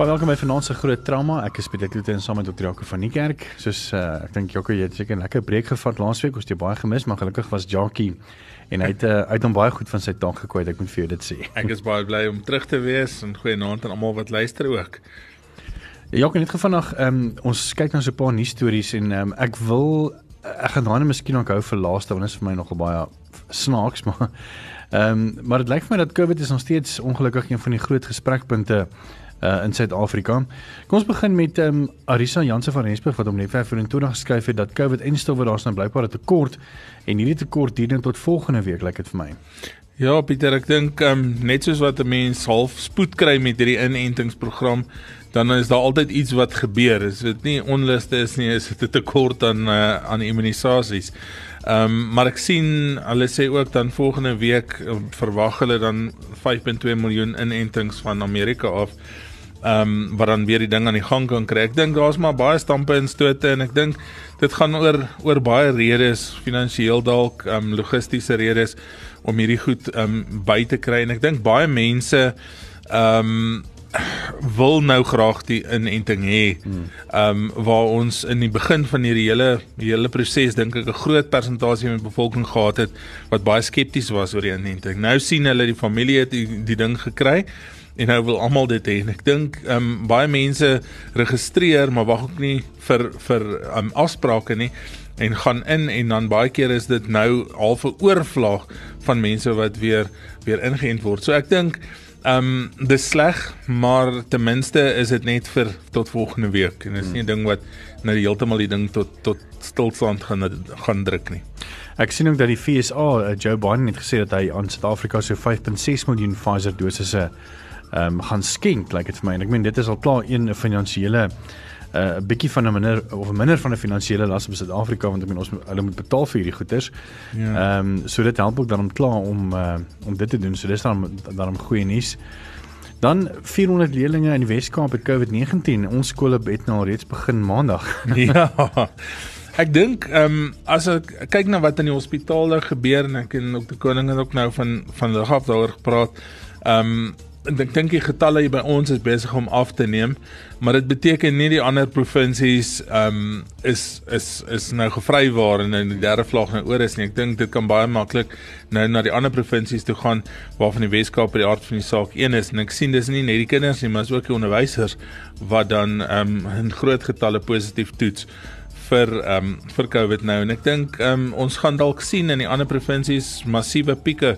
Baie welkom by Vanaand se groot trauma. Ek is Pieter Kloete en saam met Dr. Jaco van die kerk. Soos uh, ek dink Jaco jy het seker 'n lekker breek gevat laasweek. Ons het jou baie gemis, maar gelukkig was Jackie en hy het uh, uit hom baie goed van sy taak gekwyt. Ek moet vir jou dit sê. Ek is baie bly om terug te wees en goeienaand aan almal wat luister ook. Jaco net gevandag, um, ons kyk nou so 'n paar nuus stories en um, ek wil ek gaan daai miskien ook hou vir laaste want dit is vir my nogal baie snaaks, maar ehm um, maar dit lyk vir my dat COVID is nog steeds ongelukkig een van die groot gesprekpunte uh in Suid-Afrika. Kom ons begin met ehm um, Arisa Jansen van Rensburg wat om net 24 geskryf het dat COVID en stowwe daar's nou blykbaar 'n tekort en hierdie tekort duur net tot volgende week lyk like dit vir my. Ja, Pieter, ek dink ehm um, net soos wat 'n mens half spoed kry met hierdie inentingsprogram, dan is daar altyd iets wat gebeur. As dit nie onluste is nie, is dit 'n tekort aan uh, aan immunisasies. Ehm um, maar ek sien hulle sê ook dan volgende week verwag hulle dan 5.2 miljoen inentings van Amerika af ehm um, wat dan weer die ding aan die gang kan kry. Ek dink daar's maar baie stampe en stote en ek dink dit gaan oor oor baie redes, finansiëel dalk, ehm um, logistiese redes om hierdie goed ehm um, by te kry en ek dink baie mense ehm um, wil nou graag die inenting hê. Ehm um, waar ons in die begin van hierdie hele hele proses dink ek 'n groot persentasie van die bevolking gehad het wat baie skepties was oor die inenting. Nou sien hulle die familie het die, die ding gekry en nou wil almal dit hê en ek dink ehm um, baie mense registreer maar wag ook nie vir vir ehm um, afsprake nie en gaan in en dan baie keer is dit nou half 'n oorvlaag van mense wat weer weer ingeënt word. So ek dink ehm um, dis sleg, maar ten minste is dit net vir tot volgende week en dit is nie 'n ding wat nou heeltemal die ding tot tot stilstand gaan gaan druk nie. Ek sien ook dat die FSA, uh, Joe Biden het gesê dat hy aan Suid-Afrika so 5.6 miljoen Pfizer dosisse ehm um, gaan skenk, lyk like dit vir my. En ek meen dit is al klaar een finansiële 'n uh, bietjie van 'n minder of minder van 'n finansiële las op Suid-Afrika want ek meen ons hulle moet betaal vir hierdie goederes. Ja. Ehm ja. um, so dit help ook dan om klaar om uh, om dit te doen. So dis dan dan goeie nuus. Dan 400 leerders in die Wes-Kaap het COVID-19. Ons skole het nou reeds begin Maandag. ja. Ek dink ehm um, as ek kyk na wat in die hospitale gebeur en ek en ook die koning het ook nou van van hulle af daaroor gepraat. Ehm um, ek dink die getalle hier by ons is besig om af te neem, maar dit beteken nie die ander provinsies ehm um, is is is nou gevrywaar en in die derde vlaag nou oor is nie. Ek dink dit kan baie maklik nou na die ander provinsies toe gaan waarvan die Weskaap by die aard van die saak een is en ek sien dis nie net die kinders nie, maar is ook die onderwysers wat dan ehm um, in groot getalle positief toets vir ehm um, vir COVID nou en ek dink ehm um, ons gaan dalk sien in die ander provinsies massiewe pieke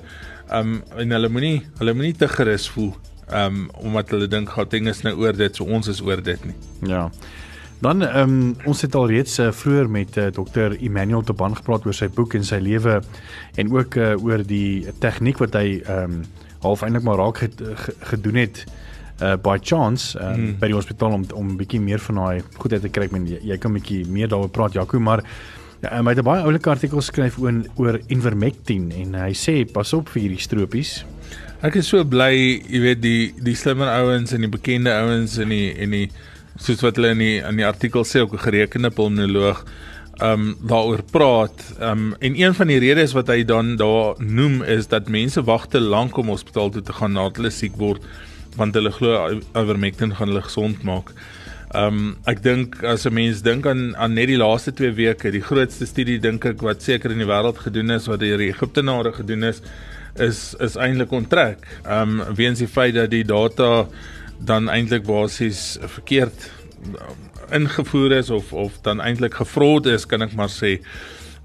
um en hulle moenie hulle moenie te gerus voel um omdat hulle dink Gauteng is nou oor dit so ons is oor dit nie. Ja. Dan ehm um, ons het al reeds uh, vroeër met uh, Dr. Emmanuel Taban gepraat oor sy boek en sy lewe en ook uh, oor die tegniek wat hy ehm um, half eintlik maar raak gedoen het uh, by chance um, hmm. by die hospitaal om om 'n bietjie meer van daai goedheid te kry. Men jy, jy kan 'n bietjie meer daaroor praat Jaco, maar Ja, hy het 'n baie oulike artikel geskryf oor oor Invermectin en hy sê pas op vir hierdie stropies. Ek is so bly, jy weet die die slimmer ouens en die bekende ouens en die en die soos wat hulle in die in die artikel sê ook 'n gerekende pulmonoloog um daaroor praat. Um en een van die redes wat hy dan daar noem is dat mense wag te lank om hospitaal toe te gaan nadat hulle siek word want hulle glo Ivermectin gaan hulle gesond maak. Ehm um, ek dink as 'n mens dink aan aan net die laaste 2 weke, die grootste studie dink ek wat seker in die wêreld gedoen is wat deur die Egiptenare gedoen is, is is eintlik onttrek. Ehm um, weens die feit dat die data dan eintlik basies verkeerd um, ingevoer is of of dan eintlik gefraud is, kan ek maar sê.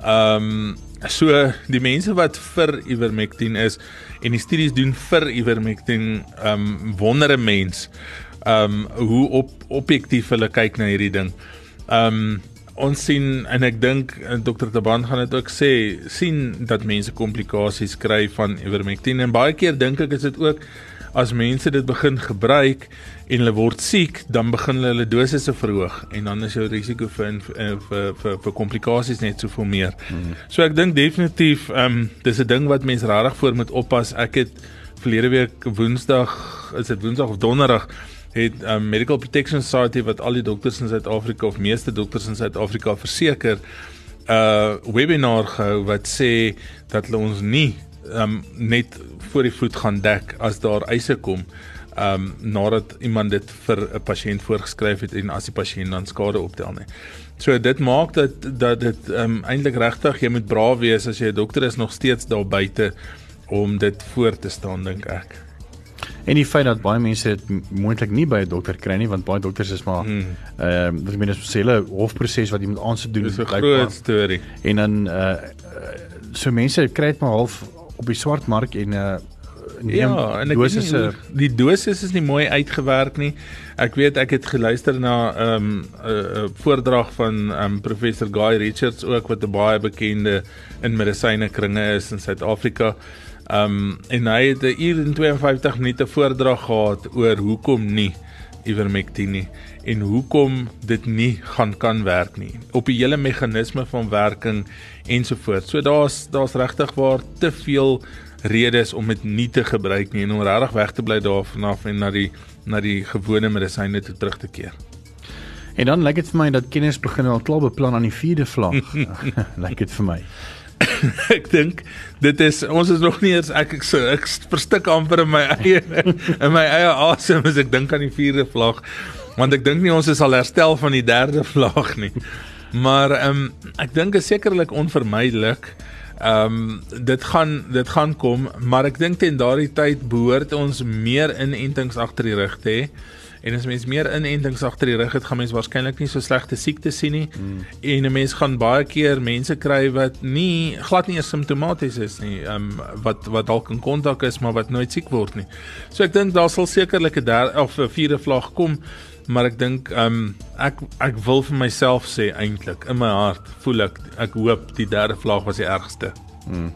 Ehm um, so die mense wat vir Ivermectin is en die studies doen vir Ivermectin, ehm um, wondere mense ehm um, hoe op objektief hulle kyk na hierdie ding. Ehm um, ons sien en ek dink eh, Dr. Taban gaan dit ook sê sien dat mense komplikasies kry van ivermectin en baie keer dink ek is dit ook as mense dit begin gebruik en hulle word siek, dan begin hulle hulle dosisse verhoog en dan is jou risiko vir vir vir vir komplikasies net soveel meer. Hmm. So ek dink definitief ehm um, dis 'n ding wat mense regtig voor moet oppas. Ek het verlede week Woensdag, is dit Woensdag of Donderdag het um, Medical Protection Society wat al die dokters in Suid-Afrika of meeste dokters in Suid-Afrika verseker 'n uh, webinar gehou wat sê dat hulle ons nie um, net voor die voet gaan dek as daar eise kom um nadat iemand dit vir 'n pasiënt voorgeskryf het en as die pasiënt dan skade optel nie. So dit maak dat dat dit um eintlik regtig jy moet braaf wees as jy 'n dokter is nog steeds daar buite om dit voor te staan dink ek. En die feit dat baie mense dit moontlik nie by 'n dokter kry nie want baie dokters is maar hmm. ehm mm. uh, ek meen dis 'n hele hofproses wat jy moet aansoek doen. Dis 'n groot storie. En dan uh so mense kry dit maar half op die swart mark en uh neem ja, en dosisse die dosis is nie mooi uitgewerk nie. Ek weet ek het geluister na 'n um, 'n voordrag van um, professor Guy Richards ook wat 'n baie bekende in medisyne kringe is in Suid-Afrika. Um en hy het 'n uur en 52 minute voordrag gehad oor hoekom nie ivermectin nie en hoekom dit nie gaan kan werk nie op die hele meganisme van werking ensovoorts. So daar's daar's regtig waar te veel redes om dit nie te gebruik nie en om regtig weg te bly daarvan af en na die na die gewone medisyne toe terug te keer. En dan lyk dit vir my dat kenners begin al klaar beplan aan die vierde vlak. lyk dit vir my. ek dink dit is ons is nog nie eens ek ek, so, ek verstik amper in my eie in my eie asem as ek dink aan die vierde vlak want ek dink nie ons is al herstel van die derde vlak nie. Maar ehm um, ek dink is sekerlik onvermydelik. Ehm um, dit gaan dit gaan kom, maar ek dink teen daardie tyd behoort ons meer inentings agter die rug te hê. En as mens meer inentings agter die rug het, gaan mens waarskynlik nie so slegte siektes sien nie. Mm. En 'n mens gaan baie keer mense kry wat nie glad nie simptomaties is nie, ehm um, wat wat dalk in kontak is maar wat nooit siek word nie. So ek dink daar sal sekerlik 'n derde of 'n vierde vlak kom maar ek dink ehm um, ek ek wil vir myself sê eintlik in my hart voel ek ek hoop die derde vlaag was die ergste. Hmm.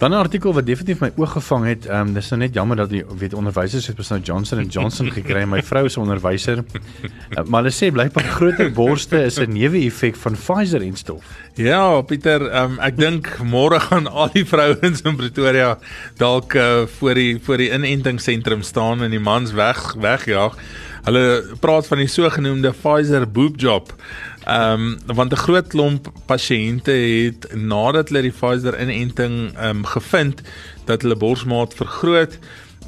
Dan 'n artikel wat definitief my oog gevang het, ehm um, dis nou net jammer dat die weet onderwysers het besnou Johnson & Johnson gekry. My vrou is 'n onderwyser. Uh, maar hulle sê blykbaar groter borste is 'n neeweffek van Pfizer en stof. Ja, Pieter, ehm um, ek dink môre gaan al die vrouens in Pretoria dalk uh, voor die voor die inentingsentrum staan en die mans weg wegjaag. Hulle praat van die sogenaamde Pfizer boob job. Ehm um, want 'n groot klomp pasiënte het nadat hulle die Pfizer inenting ehm um, gevind dat hulle borsmaat vergroot.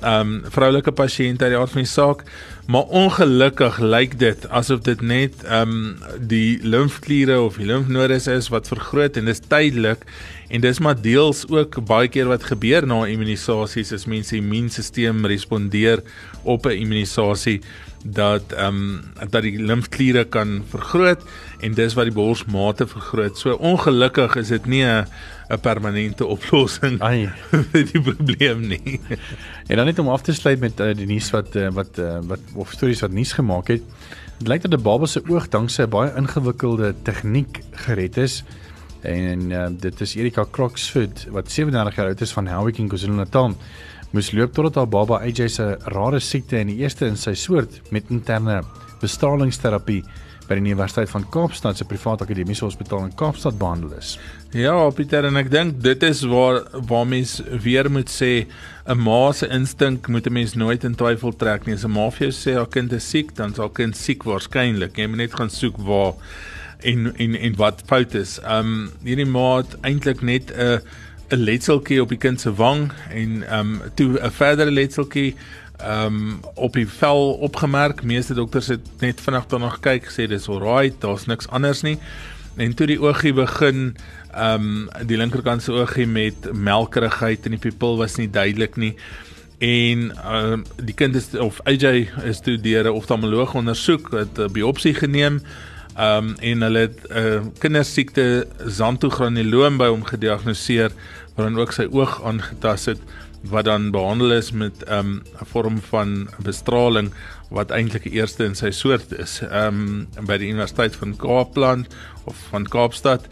Ehm um, vroulike pasiënte uit die aard van die saak, maar ongelukkig lyk dit asof dit net ehm um, die limfkliere of die limfnodes is wat vergroot en dis tydelik en dis maar deels ook baie keer wat gebeur na immunisasies as mense immuunstelsel respondeer op 'n immunisasie dat ehm um, dat die limfkliere kan vergroot en dis wat die borsmate vergroot. So ongelukkig is dit nie 'n 'n permanente oplossing vir die probleem nie. en dan net om af te sluit met uh, die nuus wat uh, wat uh, wat of stories wat nuus gemaak het. Dit lyk dat 'n baba se oog dankse 'n baie ingewikkelde tegniek gered is. En uh, dit is Erika Croxford wat 37 jaar oud is van Howick in KwaZulu-Natal moes loop totdat haar baba AJ se rare siekte in die eerste in sy soort met interne bestralingsterapie by die Universiteit van Kaapstad se private akademiese hospitaal in Kaapstad behandel is. Ja, Pieter en ek dink dit is waar waar mens weer moet sê 'n ma se instink moet 'n mens nooit in twyfel trek nie. As 'n ma vir jou sê haar kind is siek, dan sal kind siek waarskynlik. Jy moet net gaan soek waar en en en wat fout is. Um hierdie ma het eintlik net 'n uh, 'n letseltjie op die kind se wang en ehm um, toe 'n verdere letseltjie ehm um, op die vel opgemerk. Meeste dokters het net vinnig daarna gekyk, gesê dis alright, daar's niks anders nie. En toe die oogie begin ehm um, die linkerkant se oogie met melkerigheid en die pupil was nie duidelik nie. En ehm um, die kind is of AJ is toe deur 'n oftalmoloog ondersoek, het 'n biopsie geneem. Ehm um, en hulle het 'n uh, kindersiekte xanthogranuloom by hom gediagnoseer wat dan ook sy oog aangetast het wat dan behandel is met 'n um, vorm van bestraling wat eintlik die eerste in sy soort is um, by die Universiteit van Kaapland of van Kaapstad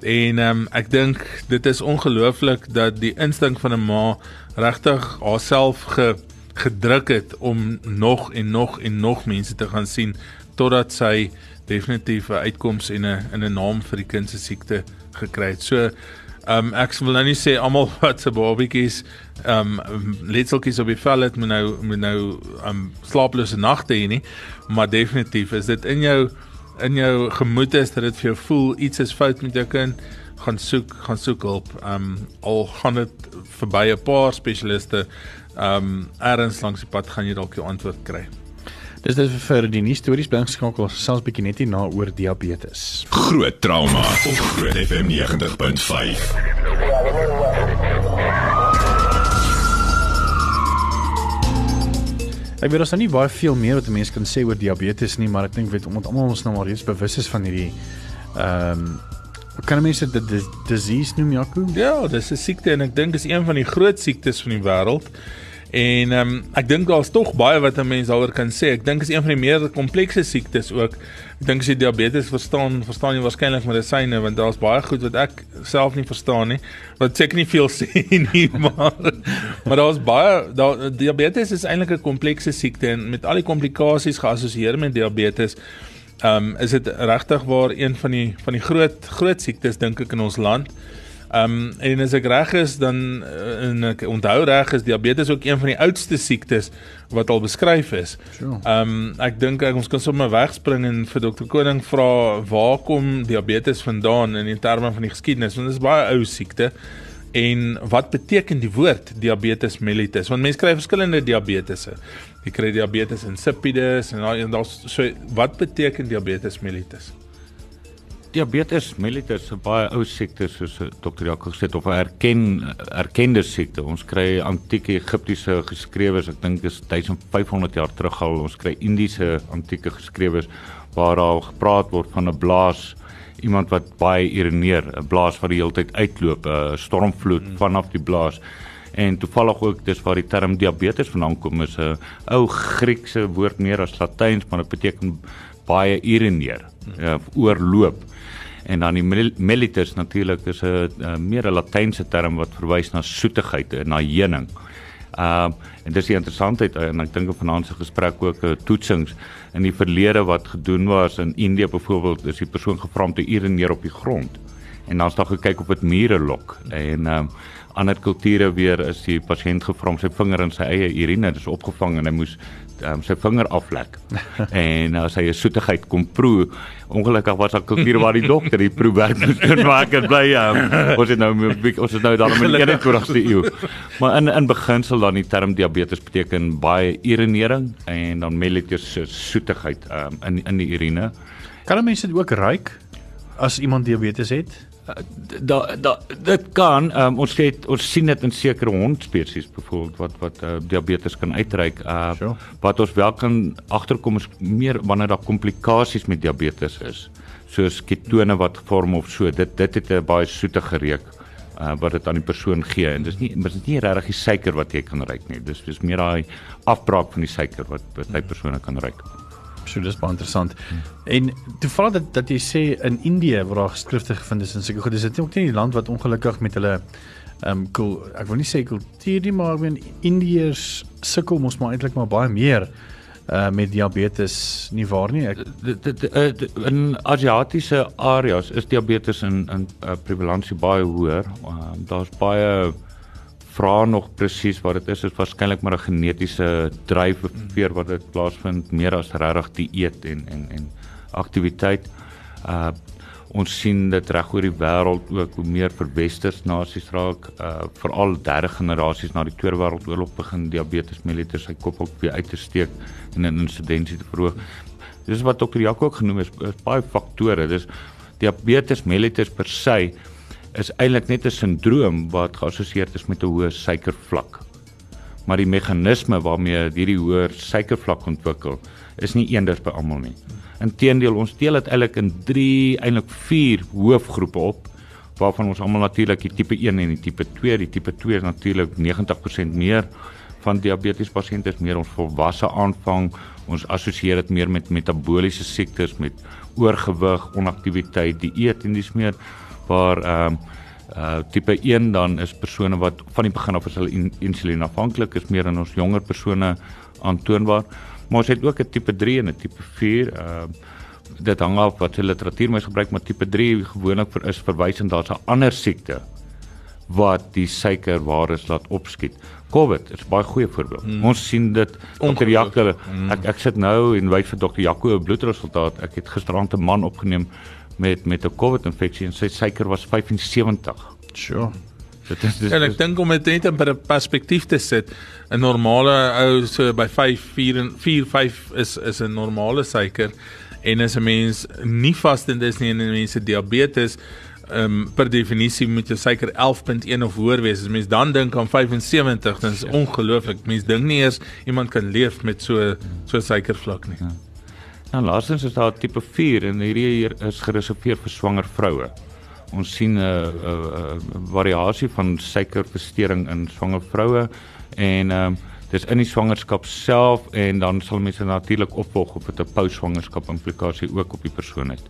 En ehm um, ek dink dit is ongelooflik dat die instink van 'n ma regtig haarself ge gedruk het om nog en nog en nog mense te gaan sien totdat sy definitief 'n uitkoms en 'n in 'n naam vir die kind se siekte gekry het. So ehm um, ek wil nou nie sê almal wat se babatjies ehm um, letseltjies op die vel het moet nou moet nou ehm um, slaaplose nagte hê nie, maar definitief is dit in jou in jou gemoed is dat dit vir jou voel iets is fout met jou kind gaan soek gaan soek hulp. Ehm um, al gaan dit verby 'n paar spesialiste ehm um, erns langs die pad gaan jy dalk jou antwoord kry. Dis dis vir die nuus stories bly geskakel selfs bietjie net hier na oor diabetes. Groot trauma op Groot FM 90.5. Ek weet ons nou nie baie veel meer wat mense kan sê oor diabetes nie, maar ek dink weet omdat almal ons nou maar reeds bewus is van hierdie ehm um, kan mense dit disease noem Jaco? Ja, dis 'n siekte en ek dink is een van die groot siektes van die wêreld. En ehm um, ek dink daar's tog baie wat 'n mens daaroor kan sê. Ek dink is een van die meer komplekse siektes ook. Ek dink as jy diabetes verstaan, verstaan jy waarskynlik medisyne want daar's baie goed wat ek self nie verstaan nie. Wat seker nie veel sê nie, maar maar daar's baie daar diabetes is eintlik 'n komplekse siekte en met al die komplikasies geassosieer met diabetes Ehm um, is dit regtig waar een van die van die groot groot siektes dink ek in ons land. Ehm um, en as ek reg is dan eh, en ek onthou reg is diabetes ook een van die oudste siektes wat al beskryf is. Ehm um, ek dink ons kan sommer wegspring en vir dokter Koning vra waar kom diabetes vandaan in die terme van die geskiedenis want dit is baie ou siekte. En wat beteken die woord diabetes mellitus? Want mense kry verskillende diabetesse. Jy kry diabetes insipidus en dan daar's so wat beteken diabetes mellitus? Diabetes mellitus is 'n baie ou siekte soos Dr. Jaco gesê het of 'n erken erkende siekte. Ons kry antieke Egiptiese geskrewes, ek dink dis 1500 jaar terug al. Ons kry Indiese antieke geskrewes waar daar gepraat word van 'n blaas iemand wat baie urineer, 'n blaas wat die hele tyd uitloop, 'n stormvloed mm. vanaf die blaas. En toevallig ook dis waar die term diabetes vandaan kom, is 'n ou Griekse woord meer as Latyns, maar dit beteken baie urineer, ja, oorloop. En dan die mellitus natuurlik is 'n meer 'n Latynse term wat verwys na soetigheid, na heuning. Ehm uh, en dis die interessantheid en ek dink op vanaand se gesprek ook uh, toetsings in die verlede wat gedoen was in Indië byvoorbeeld is die persoon gevra om te urineer op die grond en dan's daar gekyk of dit mure lok en ehm um, ander kulture weer is die pasiënt gevra om sy vinger in sy eie urine dis opgevang en hy moes um, sy vinger aflek. en as hy 'n soetigheid kom proe, ongelukkig was daar kulture waar die dokter die proewerk moes doen maar ek bly um, ons het nou ons het nou daar in die 21ste eeu. Maar in in beginsel dan die term diabetes beteken baie urinering en dan mellitus soetigheid um, in in die urine. Kan mense dit ook ruik as iemand diabetes het? Da da dit kan um, ons het ons sien dit in sekere hondspesies byvoorbeeld wat wat uh, diabetes kan uitreik uh, sure. wat ons wel kan agterkom is meer wanneer daar komplikasies met diabetes is soos ketone wat vorm of so. Dit dit het 'n baie soetige reuk uh, wat dit aan die persoon gee. En dis nie dis nie regtig die suiker wat jy kan ruik nie. Dis dis meer daai afbraak van die suiker wat hy persone kan ruik So dis baie interessant. Hmm. En toevallig dat dat jy sê in Indië waar daar geskrifte gevind is en seker goed, dis dit ook nie die land wat ongelukkig met hulle ehm um, cool, ek wil nie sê kultuur nie, maar wen Indiërs sukkel mos maar eintlik maar baie meer uh met diabetes nie waar nie. Ek eh, in Asiatiese areas is diabetes in in uh, prevalensie baie hoër. Uh, Daar's baie vra nog presies wat dit is, is waarskynlik maar 'n genetiese dryfveer wat dit plaasvind meer as regtig die eet en en en aktiwiteit. Uh ons sien dit reg oor die wêreld ook hoe meer verwesters nasies raak, uh veral derde generasies na die Tweede Wêreldoorlog begin diabetes mellitus sy kop ook weer uit te steek en 'n insidensie te verhoog. Dis wat dokter Jaco ook genoem het, is baie faktore. Dis diabetes mellitus per se is eintlik net 'n sindroom wat geassosieer is met 'n hoë suikervlak. Maar die meganisme waarmee hierdie hoë suikervlak ontwikkel, is nie eenders by almal nie. Inteendeel, ons deel dit eintlik in 3, eintlik 4 hoofgroepe op waarvan ons almal natuurlik die tipe 1 en die tipe 2, die tipe 2 is natuurlik 90% meer van diabetes pasiënte is meer ons volwasse aanvang. Ons assosieer dit meer met metabooliese siektes, met oorgewig, onaktiwiteit, dieet en dis meer waar ehm um, uh tipe 1 dan is persone wat van die begin af as hulle in, insulien afhanklik is meer in ons jonger persone aantoonbaar. Maar ons het ook 'n tipe 3 en 'n tipe 4. Ehm uh, dit hang af wat se literatuur mens gebruik, maar tipe 3 gewoonlik vir is verwysend daar's 'n ander siekte wat die suikerwaardes laat opskiet. COVID is baie goeie voorbeeld. Hmm. Ons sien dit Dr. Jaco. Hmm. Ek ek sit nou en wys vir. Jaco 'n bloedresultaat. Ek het gisteraand 'n man opgeneem met met 'n COVID infeksie en sy suiker was 75. Sure. Dit is dis, En ek dink om dit net in perspektief te sit, 'n normale ou so by 5 4 4 5 is is 'n normale suiker en as 'n mens nie vasdend is nie en mense diabetes um, per definisie moet jou suiker 11.1 of hoër wees. As mens dan dink aan 75, dan is ongelooflik. Mens dink nie eers iemand kan leef met so so suikervlak nie. Ja. Nou laastens is daar tipe 4 en hierdie hier is gereserveer vir swanger vroue. Ons sien 'n uh, 'n uh, uh, variasie van suikerversteuring in swanger vroue en um, dis in die swangerskap self en dan sal mense natuurlik opvolg op 'n post-swangerskap implikasie ook op die persoon het.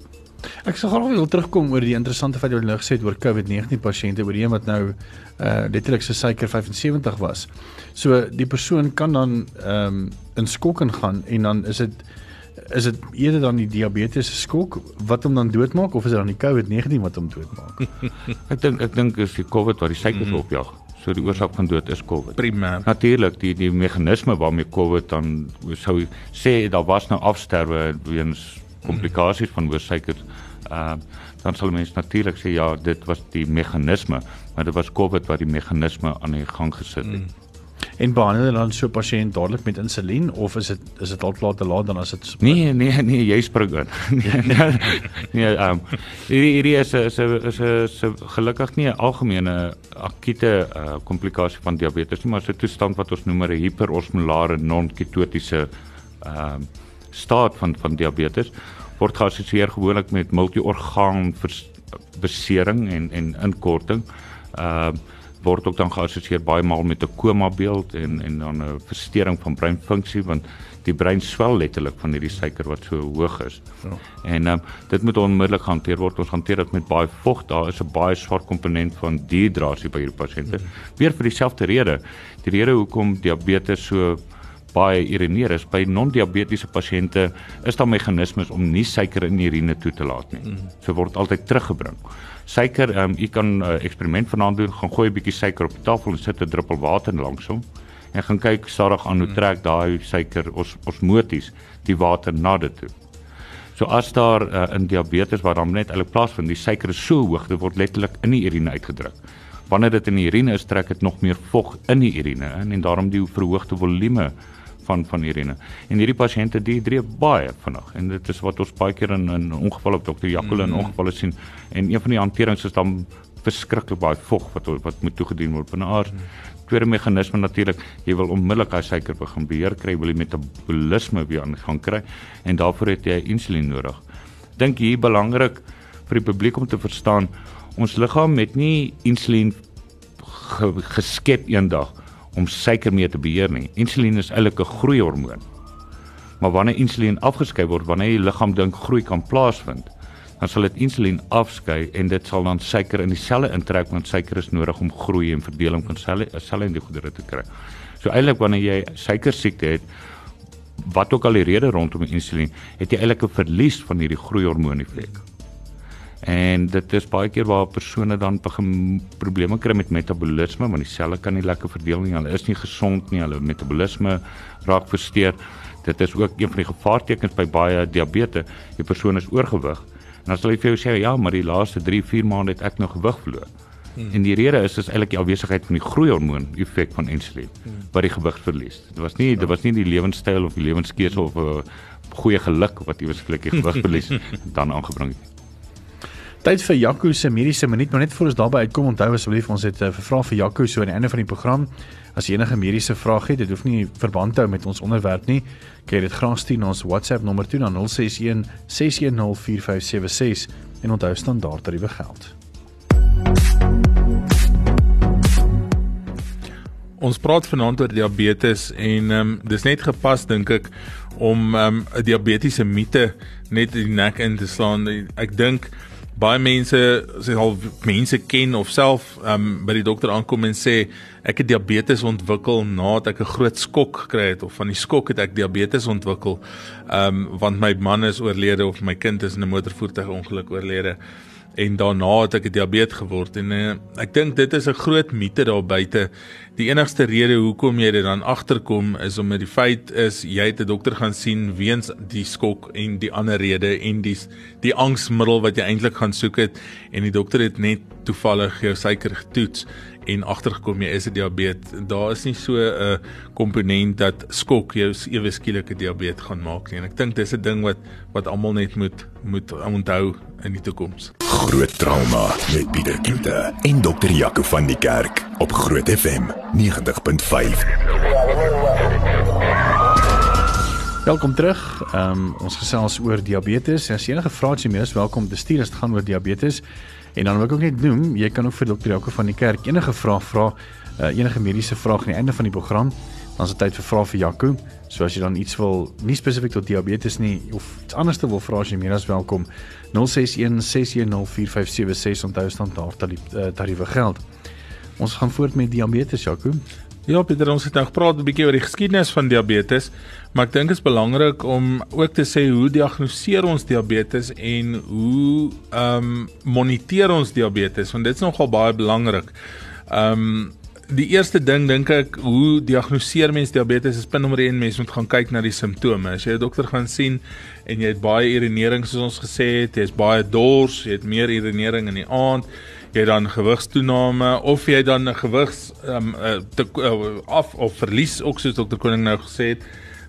Ek sou graag wil terugkom oor die interessante feit wat jy nou gesê het oor COVID-19 pasiënte oor een wat nou uh letterlik sy suiker 75 was. So die persoon kan dan ehm um, in skok ingaan en dan is dit is dit eerder dan die diabetes skok wat hom dan doodmaak of is dit dan die COVID-19 wat hom doodmaak? ek dink ek dink is die COVID wat die suikers mm. opjaag. So die oorsaak van dood is COVID. Primêr. Natuurlik die die meganisme waarmee COVID dan sou sê daar was nou afsterwe weens komplikasies mm. van hoë suikers. Ehm uh, dan sal mense natuurlik sê ja, dit was die meganisme, maar dit was COVID wat die meganisme aan die gang gesit het. Mm. En behandel hulle dan so pasiënt dadelik met insulien of is dit is dit al klaar te laat dan as dit Nee, nee, nee, jy spring in. nee, nee, ehm um, hierdie hierdie is 'n is 'n is 'n gelukkig nie 'n algemene akute uh, komplikasie van diabetes nie, maar 'n toestand wat ons noem 'n hiperosmolare non-ketotiese ehm um, staat van van diabetes word geassosieer gewoonlik met multi-orgaan besering en en inkorting. Ehm uh, word ook dan geassosieer baie maal met 'n koma beeld en en dan 'n verstoring van breinfunksie want die brein swel letterlik van hierdie suiker wat so hoog is. Ja. En um, dit moet onmiddellik hanteer word. Ons hanteer dit met baie vog. Daar is 'n baie swak komponent van dehydrasie by hierdie pasiënte. Mm. Weer vir dieselfde rede. Die rede hoekom diabetes so baie urineer is by non-diabetiese pasiënte is daar meganismes om nie suiker in die urine toe te laat nie. Mm. So word altyd teruggebring suiker, ehm um, u kan 'n uh, eksperiment vanaand doen, gaan gooi 'n bietjie suiker op die tafel en sit 'n druppel water langs hom en gaan kyk stadig aan hoe hmm. trek daai suiker ons osmoties die water na dit toe. So as daar uh, in diabetes waar dan net eintlik plaasvind, die suiker is so hoog, dit word letterlik in die urine uitgedruk. Wanneer dit in die urine is, trek dit nog meer vog in die urine in en daarom die verhoogde volume van van urine. En hierdie pasiënte dehydreer baie vinnig en dit is wat ons baie keer in in ongevalle op dokter Jacques in mm. ongevalle sien en een van die hanterings is dan verskriklik baie vog wat wat moet toegedien word binne aard. Tweede meganisme natuurlik, jy wil onmiddellik hy suiker begin beheer kry, wil jy metabolisme weer aan gaan kry en daarvoor het jy insulien nodig. Dink hier belangrik vir die publiek om te verstaan, ons liggaam het nie insulien geskep eendag om suiker mee te beheer nie. Insulien is eintlik 'n groeihormoon. Maar wanneer insulien afgeskei word, wanneer die liggaam dink groei kan plaasvind, dan sal dit insulien afskei en dit sal dan suiker in die selle intrek want suiker is nodig om groei en verdeling van selle selle en die goedere te kry. So eintlik wanneer jy suiker siekte het, wat ook al die rede rondom insulien, het jy eintlik 'n verlies van hierdie groeihormoon effek. En dit is baie keer waar persone dan begin probleme kry met metabolisme want die selle kan nie lekker verdeel nie. Hulle is nie gesond nie. Hulle metabolisme raak versteur. Dit is ook een van die gevaartekens by baie diabetes. Die persoon is oorgewig. En dan sal jy vir jou sê ja, maar die laaste 3, 4 maande het ek nog gewig verloor. Hmm. En die rede is is eintlik die afwesigheid van die groeihormoon effek van insulien hmm. wat die gewig verlies. Dit was nie dit was nie die lewenstyl of die lewenskeuse of 'n uh, goeie geluk wat iewers gelukkig gewig verlies dan aangebring het. Tyd vir Jaco se mediese minuut, maar net voor ons daarby uitkom, onthou asseblief ons het 'n uh, eh, vraag vir Jaco so aan die einde van die program. As jy enige mediese vrae het, dit hoef nie verband te hou met ons onderwerp nie, kan jy dit graag stuur na ons WhatsApp nommer toe na 061 610 4576 en onthou standaard tariewe geld. Ons praat vanaand oor diabetes en ehm um, dis net gepas dink ek om ehm um, 'n diabetiese mite net in die nek in te slaan. Ek dink baie mense sê al mense ken of self um, by die dokter aankom en sê ek het diabetes ontwikkel nadat ek 'n groot skok gekry het of van die skok het ek diabetes ontwikkel. Um, want my man is oorlede of my kind is in 'n motorvoertuigongeluk oorlede en daarna het ek diabetes geword en uh, ek dink dit is 'n groot mite daar buite. Die enigste rede hoekom jy dit dan agterkom is omdat die feit is jy het 'n dokter gaan sien weens die skok en die ander rede en die die angsmiddel wat jy eintlik gaan soek het en die dokter het net toevallig jou suiker getoets en agtergekom jy is 'n diabetes. Daar is nie so 'n komponent dat skok jou ewe skielike diabetes gaan maak nie. En ek dink dis 'n ding wat wat almal net moet moet onthou in die toekoms. Groot trauma met Pieter Kloete en dokter Jaco van die Kerk op Groot FM 90.5. Welkom terug. Ehm um, ons gesels oor diabetes. As enige vrae het, jy is welkom te stuur as dit gaan oor diabetes. En dan wil ek ook net noem, jy kan ook vir dokter Jaco van die kerk enige vraag vra, uh, enige mediese vraag aan die einde van die program. Dan is dit tyd vir vrae vir Jaco. So as jy dan iets wil, nie spesifiek tot diabetes nie of iets anders te wil vra, as jy meer as welkom. 061 610 4576 onthou staan daar dat tariewe geld. Ons gaan voort met diabetes, Jaco. Ja, Pieter, ons het nou gepraat 'n bietjie oor die geskiedenis van diabetes, maar ek dink dit is belangrik om ook te sê hoe diagnoseer ons diabetes en hoe ehm um, moniteer ons diabetes, want dit is nogal baie belangrik. Ehm um, die eerste ding dink ek, hoe diagnoseer mens diabetes? Is punt nommer 1, mens moet gaan kyk na die simptome. As jy 'n dokter gaan sien en jy het baie urinering soos ons gesê het, jy's baie dors, jy het meer urinering in die aand, jy dan gewigstoename of jy dan 'n gewigs um, te, uh, af of verlies ook soos dokter Koning nou gesê het,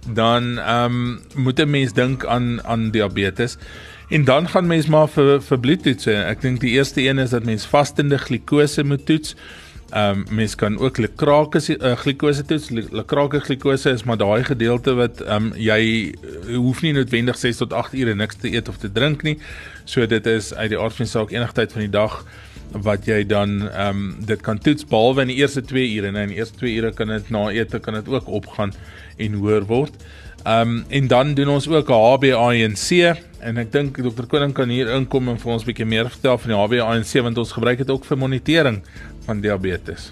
dan ehm um, moet 'n mens dink aan aan diabetes. En dan gaan mens maar vir vir bloedtoetse. Ek dink die eerste een is dat mens vastende glikose moet toets. Ehm um, mens kan ook lekrake uh, glikose toets. Lekrake glikose is maar daai gedeelte wat ehm um, jy hoef nie noodwendig 6 tot 8 ure niks te eet of te drink nie. So dit is uit die aard van die saak enige tyd van die dag wat jy dan ehm um, dit kan toets behalwe in die eerste 2 ure en in die eerste 2 ure kan dit na ete kan dit ook opgaan en hoër word. Ehm um, en dan doen ons ook HbA1c en ek dink dokter Koning kan hier inkom en vir ons 'n bietjie meer vertel van die HbA1c want ons gebruik dit ook vir monitering van diabetes.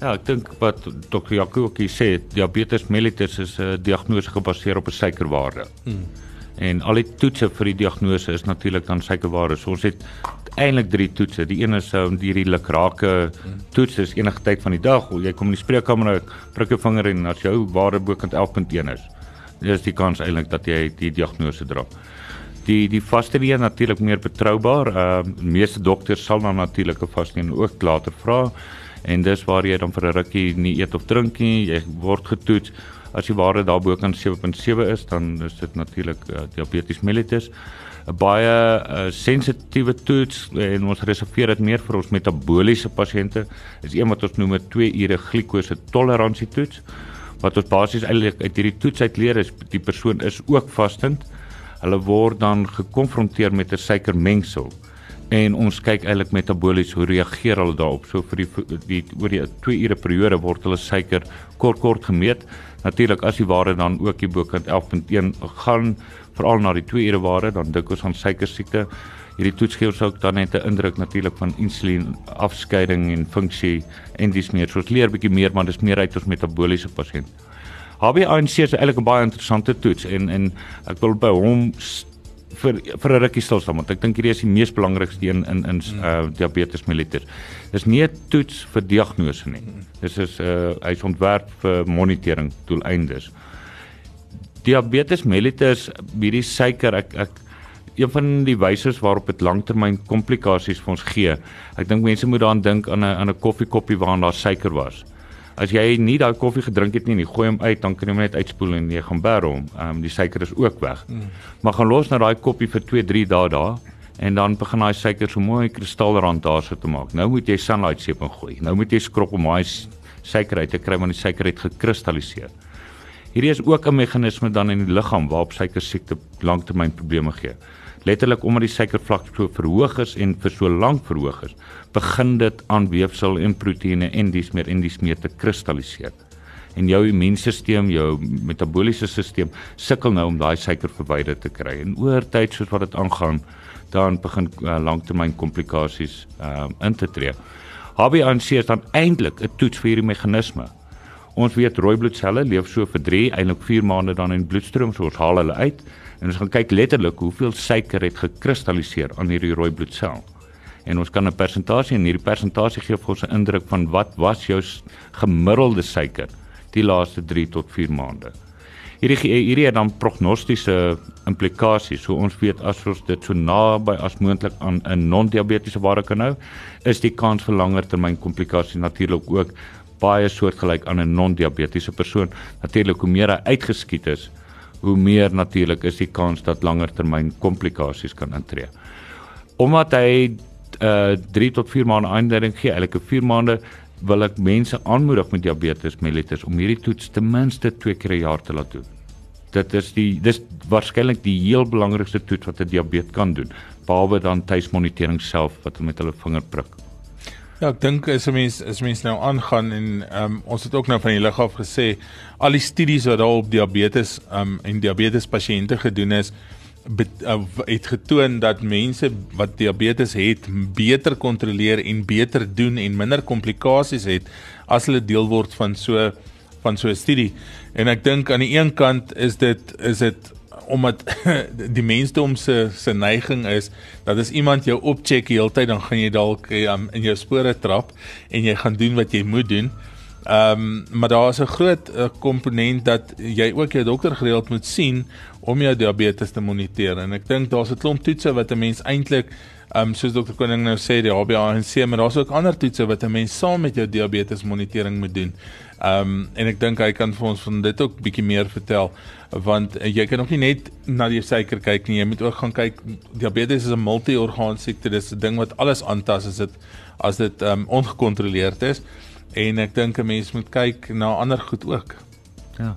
Ja, ek dink wat dokter Jaco ook sê, diabetes mellitus is 'n diagnose gebaseer op 'n suikerwaarde. Hmm. En al die toetse vir die diagnose is natuurlik dan suikerwaardes. So ons het eintlik drie toetse. Die een is om um, hierdie lukrake toets is enige tyd van die dag. Jy kom in die spreekkamer, prik jou vinger en as jou waarde bokant 11.1 is, is die kans eintlik dat jy die diagnose dra. Die die vaste een natuurlik meer betroubaar. Ehm uh, meeste dokters sal dan natuurlik 'n vaste een ook later vra en dis waar jy dan vir 'n rukkie nie eet of drink nie. Jy word getoets. As die waarde daarbo kan 7.7 is, dan is dit natuurlik uh, diabetes mellitus. 'n baie uh, sensitiewe toets en ons reserveer dit meer vir ons metabooliese pasiënte. Is een wat ons noem 'n 2 ure glikose toleransie toets wat ons basies eintlik uit hierdie toets uit leer is die persoon is ook vastend. Hulle word dan gekonfronteer met 'n suikermengsel en ons kyk eintlik metabolies hoe reageer hulle daarop. So vir die, die oor die 2 ure periode word hulle suiker kort kort gemeet. Natuurlik as die waarde dan ook hier bokant 11.1 gaan veral na die 2 ure ware dan dink ons aan suiker siekte. Hierdie toets gee ons ook dan net 'n indruk natuurlik van insulien afskeiding en funksie en dis meer. So ons leer bietjie meer maar dis meer uit ons metabooliese pasiënt. HbA1c is eintlik 'n baie interessante toets en en ek wil by hom vir vir 'n rukkie stil staan want ek dink hierdie is die mees belangrikste een in in uh, diabetes mellitus. Dis nie 'n toets vir diagnose nie. Dis is uh, hy's ontwerp vir monitering doeleindes diabetes mellitus hierdie suiker ek ek een van die wyse waarop dit langtermyn komplikasies vir ons gee. Ek dink mense moet daaraan dink aan 'n aan 'n koffiekoppie waarin daar suiker was. As jy nie daai koffie gedrink het nie, jy gooi hom uit, dan kan jy hom net uitspoel en jy gaan bær hom. Ehm um, die suiker is ook weg. Mm. Maar gaan los na daai koppie vir 2, 3 dae daar en dan begin daai suiker so mooi kristalrand daar sit te maak. Nou moet jy sunlight seep ingooi. Nou moet jy skrob om daai suiker uit te kry want die suiker het gekristalliseer. Hierdie is ook 'n meganisme dan in die liggaam waarop suiker siekte langtermynprobleme gee. Letterlik omdat die suikervlak so verhoog is en vir so lank verhoog is, begin dit aan weefsel en proteïene en dies meer en dies meer te kristalliseer. en jou immuunstelsel, jou metabooliese stelsel sukkel nou om daai suiker verwyder te kry. En oor tyd soos wat dit aangaan, dan begin uh, langtermyn komplikasies uh, in te tree. HbA1c is dan eintlik 'n toets vir hierdie meganisme. Ons weet rooi bloedselle leef so vir 3, eintlik 4 maande dan in bloedstroom, so ons haal hulle uit en ons gaan kyk letterlik hoeveel suiker het gekristalliseer aan hierdie rooi bloedsel. En ons kan 'n persentasie en hierdie persentasie gee vir ons 'n indruk van wat was jou gemiddelde suiker die laaste 3 tot 4 maande. Hierdie hierdie het dan prognostiese implikasies. So ons weet as ons dit so naby as moontlik aan 'n non-diabetiese ware kan hou, is die kans vir langer termyn komplikasies natuurlik ook baie soortgelyk aan 'n non-diabetiese persoon. Natuurlik hoe meer hy uitgeskiet is, hoe meer natuurlik is die kans dat langer termyn komplikasies kan intree. Omdat hy uh 3 tot 4 maande aanduiding gee, elke 4 maande wil ek mense aanmoedig met diabetes mellitus om hierdie toets ten minste 2 keer 'n jaar te laat doen. Dit is die dis waarskynlik die heel belangrikste toets wat 'n diabetes kan doen, behalwe dan tuismonitering self wat met hulle vinger prik. Ja, ek dink as 'n mens as mens nou aangaan en um, ons het ook nou van die lig af gesê al die studies wat daar op diabetes um, en diabetes pasiënte gedoen is, uh, het getoon dat mense wat diabetes het beter kontroleer en beter doen en minder komplikasies het as hulle deel word van so van so 'n studie. En ek dink aan die een kant is dit is dit omdat die mensdom se se neiging is dat as iemand jou opcheck die hele tyd dan gaan jy dalk um, in jou spore trap en jy gaan doen wat jy moet doen. Ehm um, maar daar is 'n groot uh, komponent dat jy ook jou dokter gereeld moet sien om jou diabetes te moniteer en ek dink daar's 'n klomp toetse wat 'n mens eintlik ehm um, soos dokter Koning nou sê die HbA1c maar daar's ook ander toetse wat 'n mens saam met jou diabetes monitering moet doen. Ehm um, en ek dink hy kan vir ons van dit ook bietjie meer vertel want uh, jy kan ook nie net na die suiker kyk nie jy moet ook gaan kyk diabetes is 'n multi-orgaan siekte dis 'n ding wat alles aantas as dit as dit ehm um, ongekontroleerd is en ek dink 'n mens moet kyk na ander goed ook. Ja.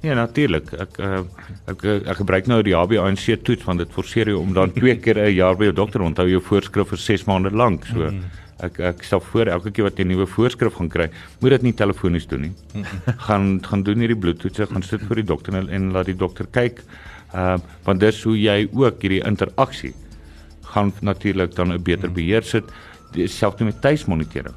Ja natuurlik. Ek uh, ek ek gebruik nou die HbA1c toets want dit forceer jou om dan twee keer 'n jaar by jou dokter onthou jou voorskrif vir 6 maande lank. So mm. Ek ek stel voor elke keer wat jy 'n nuwe voorskrif gaan kry, moet dit nie telefonies doen nie. Mm. gaan gaan doen hierdie bloedtoetse, gaan sit vir die dokter en, en laat die dokter kyk. Uh want dis hoe jy ook hierdie interaksie gaan natuurlik dan 'n beter beheer sit selfs met tuismonitering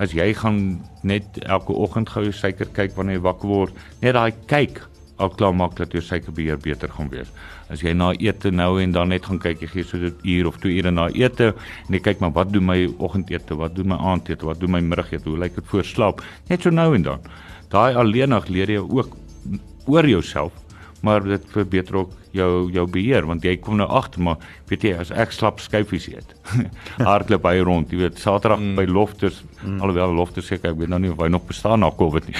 as jy gaan net elke oggend gou jou suiker kyk wanneer jy wakker word, net daai kyk al klaar maak dat jou suikerbeheer beter gaan wees. As jy na ete nou en dan net gaan kyk, jy gee so 'n uur of 2 ure na ete en jy kyk maar wat doen my oggendete, wat doen my aandete, wat doen my middagete, hoe lyk dit voor slaap, net so nou en dan. Daai alleenig leer jy ook oor jouself maar dit verbeter ook jou jou beheer want jy kom nou agter maar weet jy as ek slap skyfies eet hardloop hy rond jy weet saterdag mm. by loftes mm. alhoewel loftes seker ek weet nou nie of hy nog bestaan na covid nie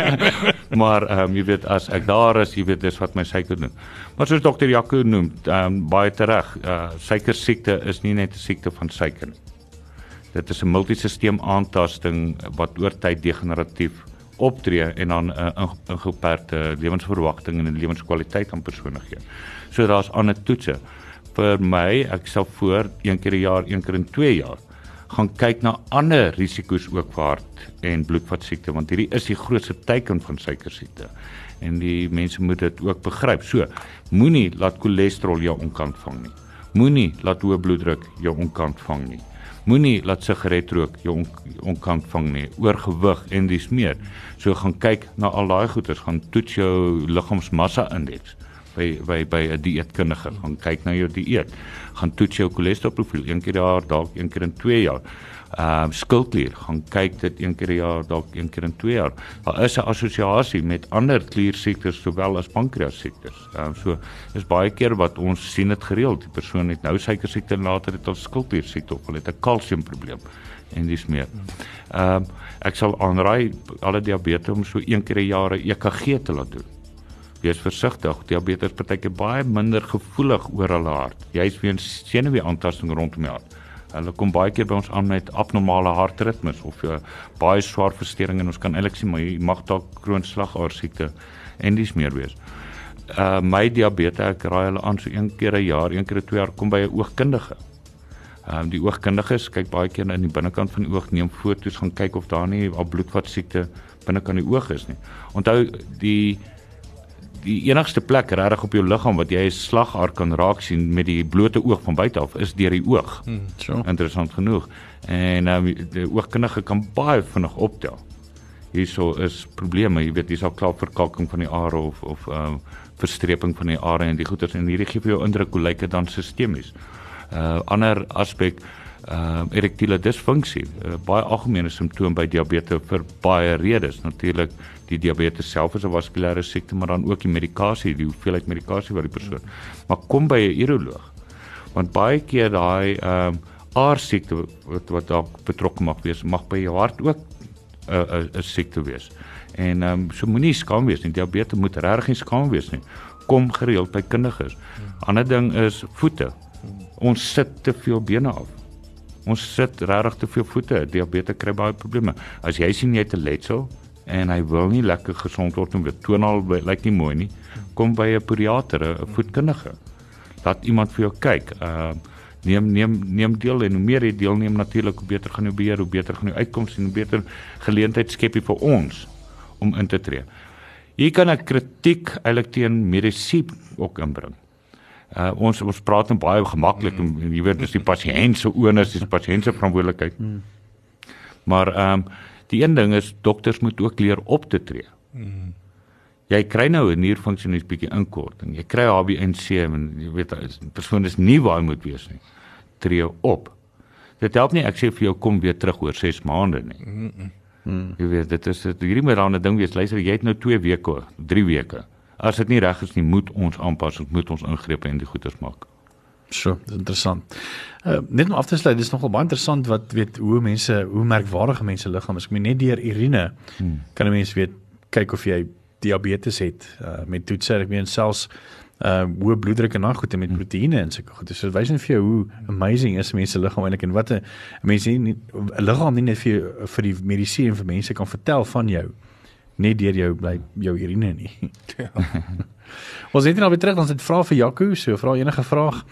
maar ehm um, jy weet as ek daar is jy weet dis wat my suiker doen maar soos dokter Jaco noem um, baie tereg uh, suiker siekte is nie net 'n siekte van suiker nie dit is 'n multisisteem aantasting wat oor tyd degeneratief optree en dan 'n uh, ingeperkte lewensverwagting en 'n lewenskwaliteit aan persone gee. So daar's ander toetse. Vir my, ek sal voor een keer 'n jaar, een keer in 2 jaar gaan kyk na ander risiko's ook vir hart en bloedvatsiekte want hierdie is die grootste teken van suikersiekte. En die mense moet dit ook begryp. So, moenie laat cholesterol jou onkant vang nie. Moenie laat hoë bloeddruk jou onkant vang nie. Moenie laat sigaretrook jou on, onkant vang nie. Oorgewig en dis meer. So gaan kyk na al daai goeters, gaan toets jou liggaamsmassa indeks by by by 'n dieetkundige. Gaan kyk na jou dieet. Gaan toets jou cholesterolprofiel een keer per jaar, dalk een keer in 2 jaar ehm uh, skildklier gaan kyk dit een keer per jaar dalk een keer in 2 jaar. Daar is 'n assosiasie met ander kliersiektes sowel as pankreas siektes. Ehm uh, so is baie keer wat ons sien dit gereeld. Die persoon het nou suiker siekte en later het hulle skildklier siekte of hulle het 'n kalsiumprobleem en dis meer. Ehm uh, ek sal aanraai alle diabetes om so een keer per jaar 'n EKG te laat doen. Wees versigtig. Diabetes partyke baie minder gevoelig oor hulle hart. Jy's weens senuwee-aantasting rondom die hart. Hulle kom baie keer by ons aan met abnormale hartritmes of uh, baie swaar verstoring en ons kan eintlik sien maar mag dalk kroonslagaar siekte en dis meer wees. Uh my diabetes ek raai hulle aan so een keer 'n jaar, een keer 'n twee jaar kom by 'n oogkundige. Um, die oogkundiges kyk baie keer in die binnekant van die oog, neem foto's, gaan kyk of daar nie al bloedvat siekte binnekant die oog is nie. Onthou die die enigste plek regtig op jou liggaam wat jy 'n slagaar kan raak sien met die blote oog van buite af is deur die oog. Hmm, so. Interessant genoeg. En um, die oogkundige kan baie vinnig optel. Hierso is probleme, jy weet, dis al klaar verkalking van die are of of um, verstreping van die are en die goeters en hierdie gee vir jou indruk hoe lyk dit dan sistemies. Uh ander aspek uh erektiele disfunksie, uh, baie algemene simptoom by diabetes vir baie redes. Natuurlik die diabetes self is 'n vaskulêre siekte, maar dan ook die medikasie, die hoeveelheid medikasie wat die persoon. Maar kom by 'n uroloog. Want baie keer daai ehm um, aardsiekte wat wat dalk betrokke mag wees, mag by jou hart ook 'n uh, 'n uh, siekte wees. En ehm um, so moenie skaam wees nie. Diabetes moet regtig nie skaam wees nie. Kom gereeld by kundiges. Ander ding is voete. Ons sit te veel bene af. Ons sit regtig te veel voete. Diabetes kry baie probleme. As jy sien jy het 'n letsel, en hy wil nie lekker gesond word en dit toon al lyk nie mooi nie. Kom by 'n pediater, 'n voetkundige. Laat iemand vir jou kyk. Ehm uh, neem neem neem deel en hoe meer jy deelneem natuurlik hoe beter gaan jou beheer, hoe beter gaan jou uitkomste en hoe beter geleentheid skep jy vir ons om in te tree. Hier kan ek kritiek eintlik teen medisyne ook inbring. Uh ons ons praat net baie gemaklik mm. en jy weet dis die pasiënt se onus, dis die pasiënt se verantwoordelikheid. Mm. Maar ehm um, Die een ding is dokters moet ook leer op te tree. Mm. Jy kry nou 'n nierfunksie net bietjie inkorting. Jy kry HbA1c en jy weet 'n persoon is nie waar hy moet wees nie. Tree op. Dit help nie ek sê vir jou kom weer terug oor 6 maande nie. Mm -mm. Hmm. Jy weet dit is dit hierdie moet dan 'n ding wees. Luister, jy het nou 2 weke, 3 weke. As dit nie reg is nie, moet ons aanpas, ons moet ons ingrepe en die goeders maak. So, dis interessant. Uh net om af te sluit, dis nogal baie interessant wat weet hoe mense, hoe merkwaardige mense liggaam is. Ek meen net deur urine hmm. kan 'n mens weet kyk of jy diabetes het uh met toetse, ek meen selfs uh hoë bloeddruk en dan goed met hmm. proteïene en sulke goed. So dit wys net vir jou hoe amazing is mense liggaam eintlik en wat 'n mense nie 'n liggaam nie net vir vir die medisyne en vir mense kan vertel van jou net deur jou bly jou urine nie. Ja. Ons het nou weer terug ons het vra vir Jaco, so vra enige vraag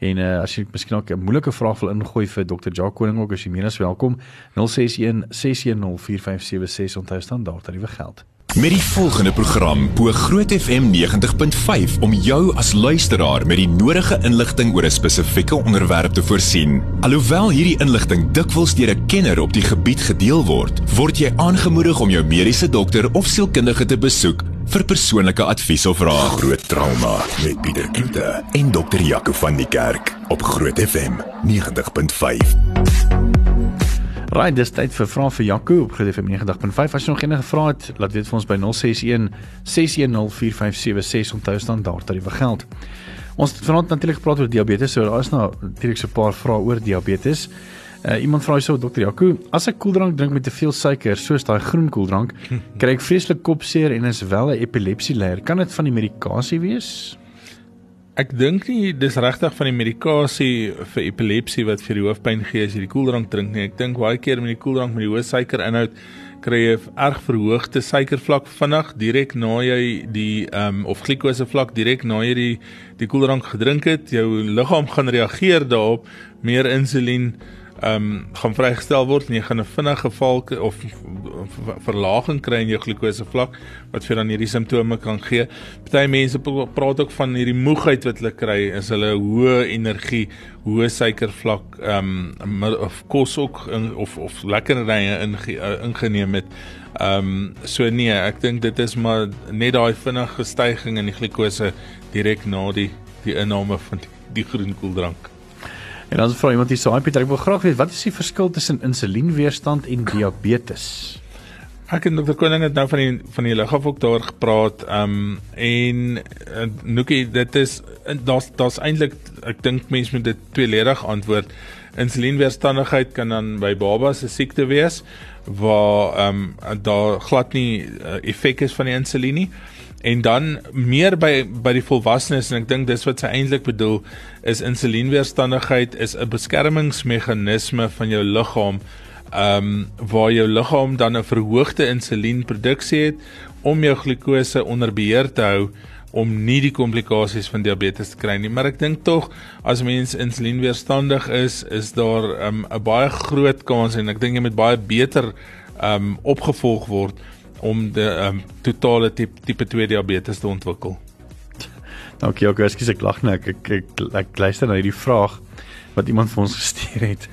en uh, as jy miskien ook 'n moeilike vraag wil ingooi vir Dr. Jacques Koning ook as jy meer as welkom 061 610 4576 onthou standaard tariewe geld. Met die volgende program bo Groot FM 90.5 om jou as luisteraar met die nodige inligting oor 'n spesifieke onderwerp te voorsien. Alhoewel hierdie inligting dikwels deur 'n kenner op die gebied gedeel word, word jy aangemoedig om jou mediese dokter of sielkundige te besoek vir persoonlike advies of raad. Groot trauma met Pieter Kloete en dokter Jaco van die Kerk op Groot FM 90.5. Right, dis tyd vir vrae vir Jaco op GDF 90.5. As jy nog enige vrae het, laat weet vir ons by 061 610 4576 onthou standaard tariewe geld. Ons het vanaand natuurlik gepraat oor diabetes, so daar is nou natuurlik so 'n paar vrae oor diabetes. Uh, iemand vra hyso dokter Jaco, as ek koeldrank drink met te veel suiker, soos daai groen koeldrank, kry ek vreeslik kopseer en is wel 'n epilepsie leier. Kan dit van die medikasie wees? Ek dink nie dis regtig van die medikasie vir epilepsie wat vir die hoofpyn gee as jy die koeldrank drink nie. Ek dink baie keer met die koeldrank met die hoë suikerinhoud kry jy erg verhoogde suikervlak vinnig direk na jy die ehm um, of glikose vlak direk na jy die die koeldrank gedrink het. Jou liggaam gaan reageer daarop, meer insulien ehm um, gaan vrygestel word en jy gaan 'n vinnige val of verlaging kry in jou glikose vlak wat vir dan hierdie simptome kan gee. Party mense praat ook van hierdie moegheid wat hulle kry as hulle hoë energie, hoë suikervlak ehm um, of kos ook in, of of lekkernye in, uh, ingeneem het. Ehm um, so nee, ek dink dit is maar net daai vinnige stygings in die glikose direk na die die inname van die, die groen koeldrank. En dan vra iemand hier so, Pieter, ek wil graag weet wat is die verskil tussen insulienweerstand en diabetes? Ek en Dr. Koning het nou van die van die liggaam ook daar gepraat. Ehm um, en uh, Nookie, dit is daar's daar's eintlik ek dink mense moet dit tweeledig antwoord. Insulienweerstandigheid kan dan by babas 'n siekte wees waar ehm um, daar glad nie uh, effek is van die insulien nie en dan meer by by die volwassenes en ek dink dis wat sy eintlik bedoel is insulienweerstandigheid is 'n beskermingsmeganisme van jou liggaam ehm um, waar jou liggaam dan 'n verhoogde insulienproduksie het om jou glikose onder beheer te hou om nie die komplikasies van diabetes te kry nie. Maar ek dink tog as mens insulienweerstandig is, is daar ehm, 'n um, baie groot kans en ek dink jy moet baie beter um opgevolg word om die um totale tipe tipe 2 diabetes te ontwikkel. Dankie, okay, ekskuus ek lag net. Ek ek, ek, ek luister na hierdie vraag wat iemand vir ons gestuur het.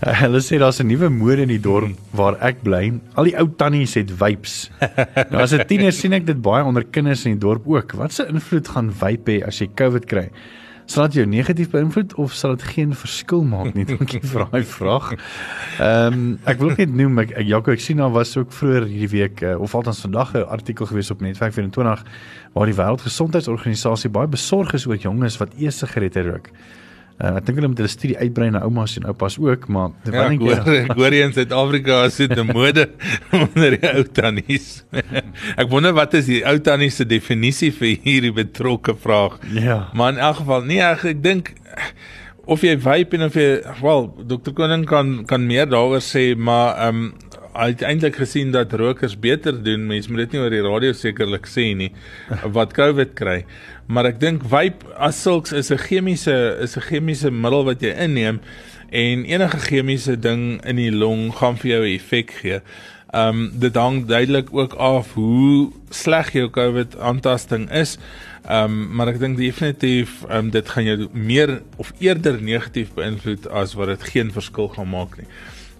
Uh, hulle sê daar's 'n nuwe mode in die dorp waar ek bly. Al die ou tannies het vapes. Nou as 'n tiener sien ek dit baie onder kinders in die dorp ook. Wat se invloed gaan vape hê as jy COVID kry? Sal dit jou negatief beïnvloed of sal dit geen verskil maak nie? Dankie vir daai vraag. Ehm um, ek wil net noem ek Jaco ek sien daar was ook vroeër hierdie week uh, of althans vandag 'n artikel gewees op Netwerk 24 waar die Wêreldgesondheidsorganisasie baie besorg is oor jonges wat e-sigarette rook. Uh, ek dink hulle moet hulle studie uitbrei na oumas en oupas ook, maar ja, ek hoor ek hoor in Suid-Afrika is dit 'n mode onder die ou tannies. ek wonder wat is die ou tannies se definisie vir hierdie betrokke vraag. Ja. Maar in elk geval, nee, ek, ek dink of jy vape en of jy wel, dokter Koning kan kan meer daaroor sê, maar ehm um, uiteindelik gesien dat rokers beter doen. Mense moet dit nie oor die radio sekerlik sê nie wat COVID kry. Maar ek dink vape as sulks is 'n chemiese is 'n chemiese middel wat jy inneem en enige chemiese ding in die long gaan vir jou 'n effek gee. Um dit hang duidelik ook af hoe sleg jou COVID aantasting is. Um maar ek dink definitief um dit gaan jou meer of eerder negatief beïnvloed as wat dit geen verskil gaan maak nie.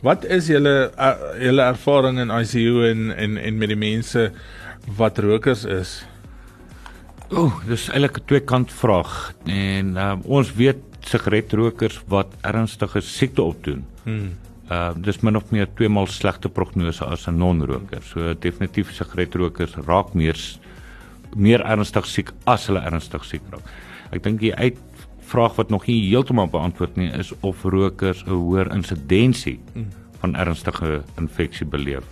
Wat is julle uh, julle ervaring in ICU en en en met die mense wat rokers is? O, oh, dis eintlik 'n twee kant vraag en um, ons weet sigaretrokers wat ernstige siekte opdoen. Hmm. Uh dis min of meer twee maal slegte prognose as 'n non-roker. So definitief sigaretrokers raak meer meer ernstig siek as hulle ernstig siek raak. Ek dink die uit vraag wat nog nie heeltemal beantwoord nie is of rokers 'n hoër insidensie van ernstige infeksie beleef.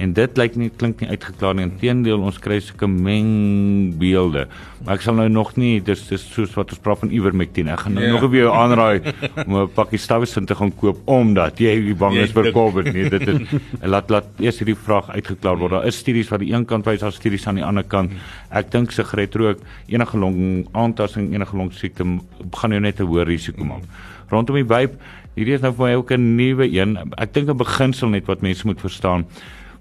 En dit lyk nie klink nie uitgeklaar nie. Inteendeel, ons kry sulke mengbeelde. Maar ek sal nou nog nie dis dis soos wat ons praat van Ivermectin. Ek gaan nou yeah. nog weer aanraai om 'n pakkie stawwesin te gaan koop omdat jy bang is vir COVID nie. Dit is laat laat eers hierdie vraag uitgeklaar word. Daar is studies wat die een kant wys, daar studies aan die ander kant. Ek dink sigaretrook, enige long aantasting, enige long siekte gaan jou net 'n hoër risiko maak. Rondom die vape, hierdie is nou vir my ook 'n nuwe een. Ek dink 'n beginsel net wat mense moet verstaan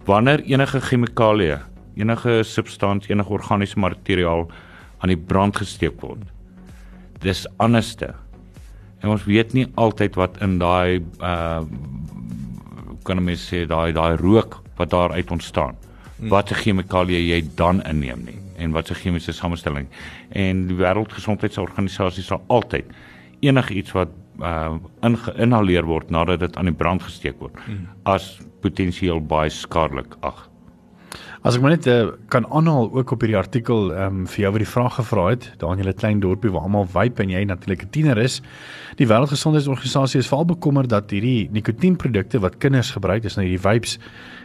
wanneer enige chemikalie, enige substansie, enige organiese materiaal aan die brand gesteek word. Dis anderste. En ons weet nie altyd wat in daai uh kan mens sê daai daai rook wat daar uit ontstaan. Hmm. Wat 'n chemikalie jy dan inneem nie en wat 'n chemiese samestelling. En die Wêreldgesondheidsorganisasie sal altyd enigiets wat uh inhaleer word nadat dit aan die brand gesteek word mm. as potensieel baie skadelik ag. As ek maar net uh, kan aanhaal ook op hierdie artikel ehm um, vir jou wat die vraag gevra het, Daniel 'n klein dorpie waar almal vape en jy natuurlik 'n tiener is. Die Wêreldgesondheidsorganisasie is veral bekommer dat hierdie nikotienprodukte wat kinders gebruik, is nou hierdie vapes,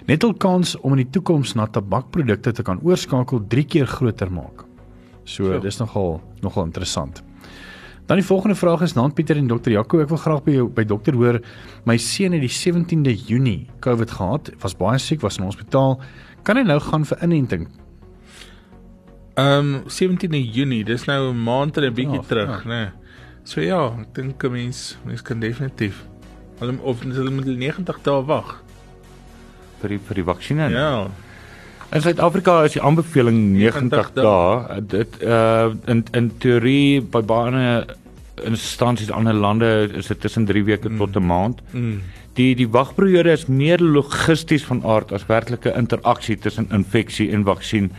net al kans om in die toekoms na tabakprodukte te kan oorskakel 3 keer groter maak. So, so. dis nogal nogal interessant. Dan die volgende vraag is naam Pieter en dokter Jaco. Ek wil graag by jou by dokter hoor. My seun het die 17de Junie COVID gehad. Was baie siek, was in hospitaal. Kan hy nou gaan vir inenting? Ehm um, 17de Junie, dis nou 'n maand en 'n bietjie ja, terug, ja. né? Nee. So ja, ek dink 'n mens mens kan definitief hulle of hulle moet 90 dae wag vir die vir die vaksinne. Ja. In Suid-Afrika is die aanbeveling 90 dae. Dit uh in in teorie by baie instansies in ander lande is dit tussen 3 weke mm. tot 'n maand. Mm. Die die wagperiode is meer logisties van aard as werklike interaksie tussen infeksie en vaksin.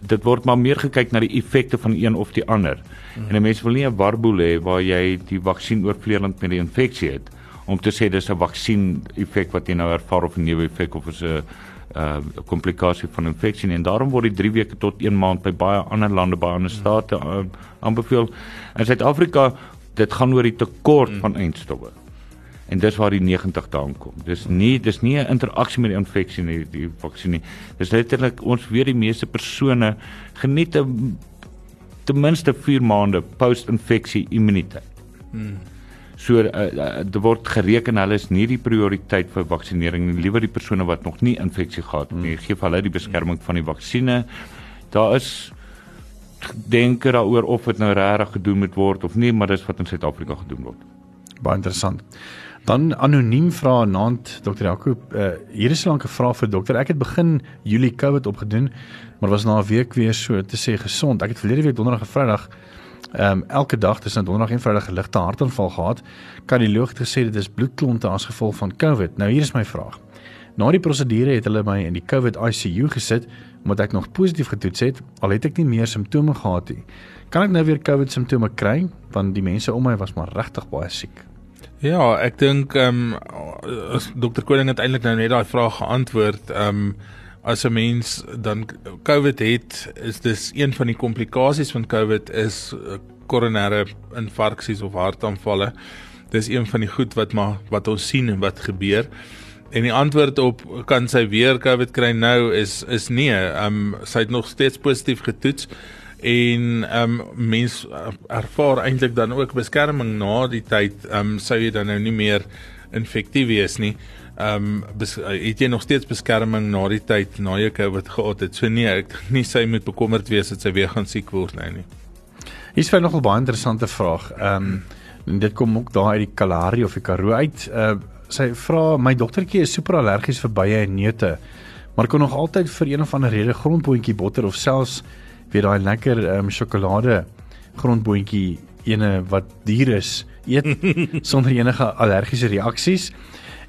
Dit word maar meer gekyk na die effekte van een of die ander. Mm. En 'n mens wil nie 'n warboel hê waar jy die vaksin oorvleelend met die infeksie het om te sê dis 'n vaksin effek wat jy nou ervaar of 'n newe effek of is 'n uh komplikasie van infeksie en daarom word die 3 weke tot 1 maand by baie ander lande by ander state uh, aanbeveel. In Suid-Afrika dit gaan oor die tekort van eindstowwe. En dis waar die 90 dae kom. Dis nie dis nie 'n interaksie met die infeksie nie, die vaksin nie. Dis letterlik ons weet die meeste persone geniet 'n ten minste 4 maande post-infeksie immuniteit. Mm. So uh, uh, dit word gereken hulle is nie die prioriteit vir vaksinering nie, liewer die persone wat nog nie infeksie gehad het nie. Hmm. Gee vir hulle die beskerming van die vaksines. Daar is denke daaroor of dit nou regtig gedoen moet word of nie, maar dis wat in Suid-Afrika gedoen word. Baie interessant. Dan anoniem vra naand Dr. Jacob, uh, hier is 'n lank vraag vir dokter. Ek het begin Julie COVID opgedoen, maar was na 'n week weer so te sê gesond. Ek het verlede week donderdag en Vrydag ehm um, elke dag tussen donderdag en Vrydag 'n ligte hartaanval gehad. Kardioloog het gesê dit is bloedklonte as gevolg van COVID. Nou hier is my vraag. Na die prosedure het hulle my in die COVID ICU gesit omdat ek nog positief getoets het, al het ek nie meer simptome gehad nie. Kan ek nou weer COVID simptome kry want die mense om my was maar regtig baie siek? Ja, ek dink ehm um, Dr. Koning het eintlik nou net daai vraag geantwoord. Ehm um, as 'n mens dan COVID het, is dis een van die komplikasies van COVID is eh, koronêre infarksies of hartaanvalle. Dis een van die goed wat maar wat ons sien en wat gebeur. En die antwoord op kan sy weer COVID kry nou is is nee. Ehm um, sy het nog steeds positief getoets en ehm um, mens ervaar eintlik dan ook beskerming na die tyd ehm um, sou jy dan nou nie meer infektief wees nie. Ehm um, het jy nog steeds beskerming na die tyd na jy COVID gehad het. So nee, ek nie sy moet bekommerd wees dat sy weer gaan siek word nou nie. Hier's vir nog 'n baie interessante vraag. Ehm um, dit kom ook daar uit die Kalahari of die Karoo uit. Uh, sy vra my dogtertjie is super allergies vir bye en neute. Maar kon nog altyd vir een of ander rede grondboontjie botter of selfs weer daai lekker ehm um, sjokolade grondboontjie ene wat duur is eet sonder enige allergiese reaksies.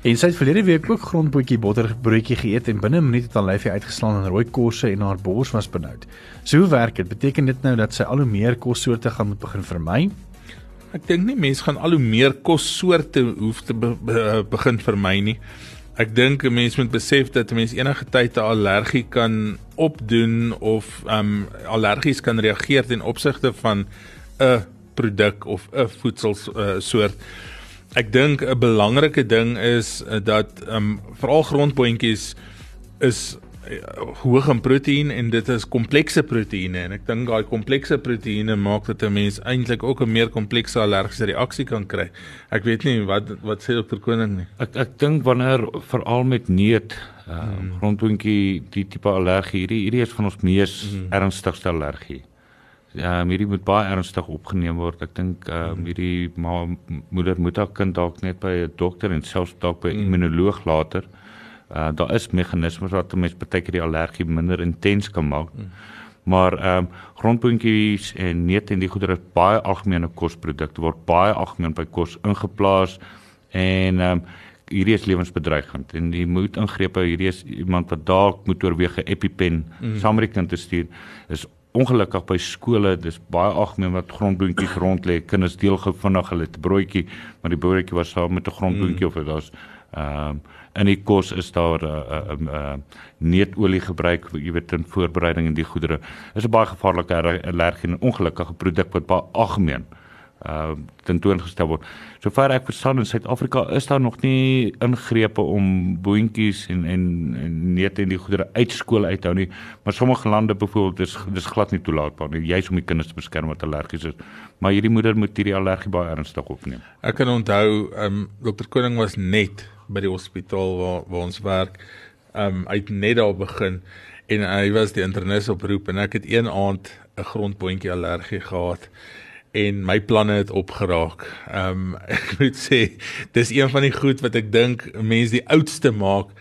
En sy het verlede week ook grondboontjie botterbroodjie geëet en binne 'n minuut het haar lyfie uitgeslaan en rooi kosse en haar bors was benoud. So hoe werk dit? Beteken dit nou dat sy al hoe meer kossoorte gaan moet begin vermy? Ek dink nie mense gaan al hoe meer kossoorte hoef te be be begin vermy nie. Ek dink 'n mens moet besef dat 'n mens enige tyd 'n allergie kan opdoen of um allergies kan reageer ten opsigte van 'n produk of 'n voedselsoort. Uh, Ek dink 'n belangrike ding is uh, dat um veral grondboontjies is hoog in proteïen en dit is komplekse proteïene en ek dink daai komplekse proteïene maak dat 'n mens eintlik ook 'n meer komplekse allergiese reaksie kan kry. Ek weet nie wat wat sê dokter Koning nie. Ek ek dink wanneer veral met neut uh, hmm. rondwinkie die tipe allergie hierdie hierdie is van ons mees hmm. ernstigste allergie. Ja, um, hierdie moet baie ernstig opgeneem word. Ek dink um, hierdie ma moeder moet haar kind dalk net by 'n dokter en selfs dalk by 'n hmm. immunoloog later. Uh daar is meganismes wat 'n mens baie keer die allergie minder intens kan maak. Mm. Maar ehm um, grondboontjies en neute en die goedere is baie algemene kosprodukte word baie algemeen by kos ingeplaas en ehm um, hierdie is lewensbedreigend en jy moet ingrepe hierdie is iemand wat dalk moet oorweeg 'n EpiPen mm. saam met die kind te stuur is ongelukkig by skole dis baie algemeen wat grondboontjies rond lê kinders deel gou vinnig hulle 'n broodjie maar die broodjie was saam met 'n grondboontjie mm. of daar's ehm um, in die kos is daar 'n uh, uh, uh, neetolie gebruik, jy weet in voorbereiding en die goedere. Is 'n baie gevaarlike allergie en ongelukkige produk wat baie algemeen uh tentoongestel word. Sover ek verstaan in Suid-Afrika is daar nog nie ingrepe om boontjies en en en neute en die goedere uit skool uit hou nie, maar sommige lande byvoorbeeld is dis glad nie toelaatbaar nie, juis om die kinders te beskerm wat allergies is. Maar hierdie moeder moet hierdie allergie baie ernstig opneem. Ek kan onthou, ehm um, dokter Koning was net by die hospitaal waar waar ons werk. Um uit net daar begin en hy was die internis oproep en ek het een aand 'n grondboontjie allergie gehad en my planne het opgeraak. Um ek moet sê dis een van die goed wat ek dink mense die oudste maak.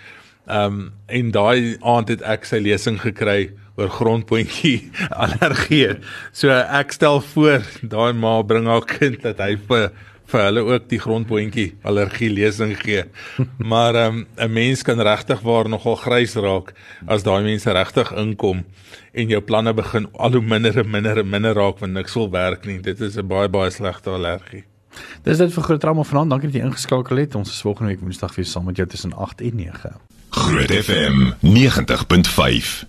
Um en daai aand het ek sy lesing gekry oor grondboontjie allergie. So ek stel voor daai ma bring haar kind dat hy vir vir hulle ook die grondboontjie allergie lesing gee. Maar ehm, 'n um, mens kan regtig waar nogal grys raak as daai mense regtig inkom en jou planne begin al hoe minder en minder en minder raak want niks wil werk nie. Dit is 'n baie baie slegte allergie. Dis dit vir groot trauma vanaand. Dankie dat jy ingeskakel het. Ons is volgende week Woensdag weer saam met jou tussen 8 en 9. Groot FM 90.5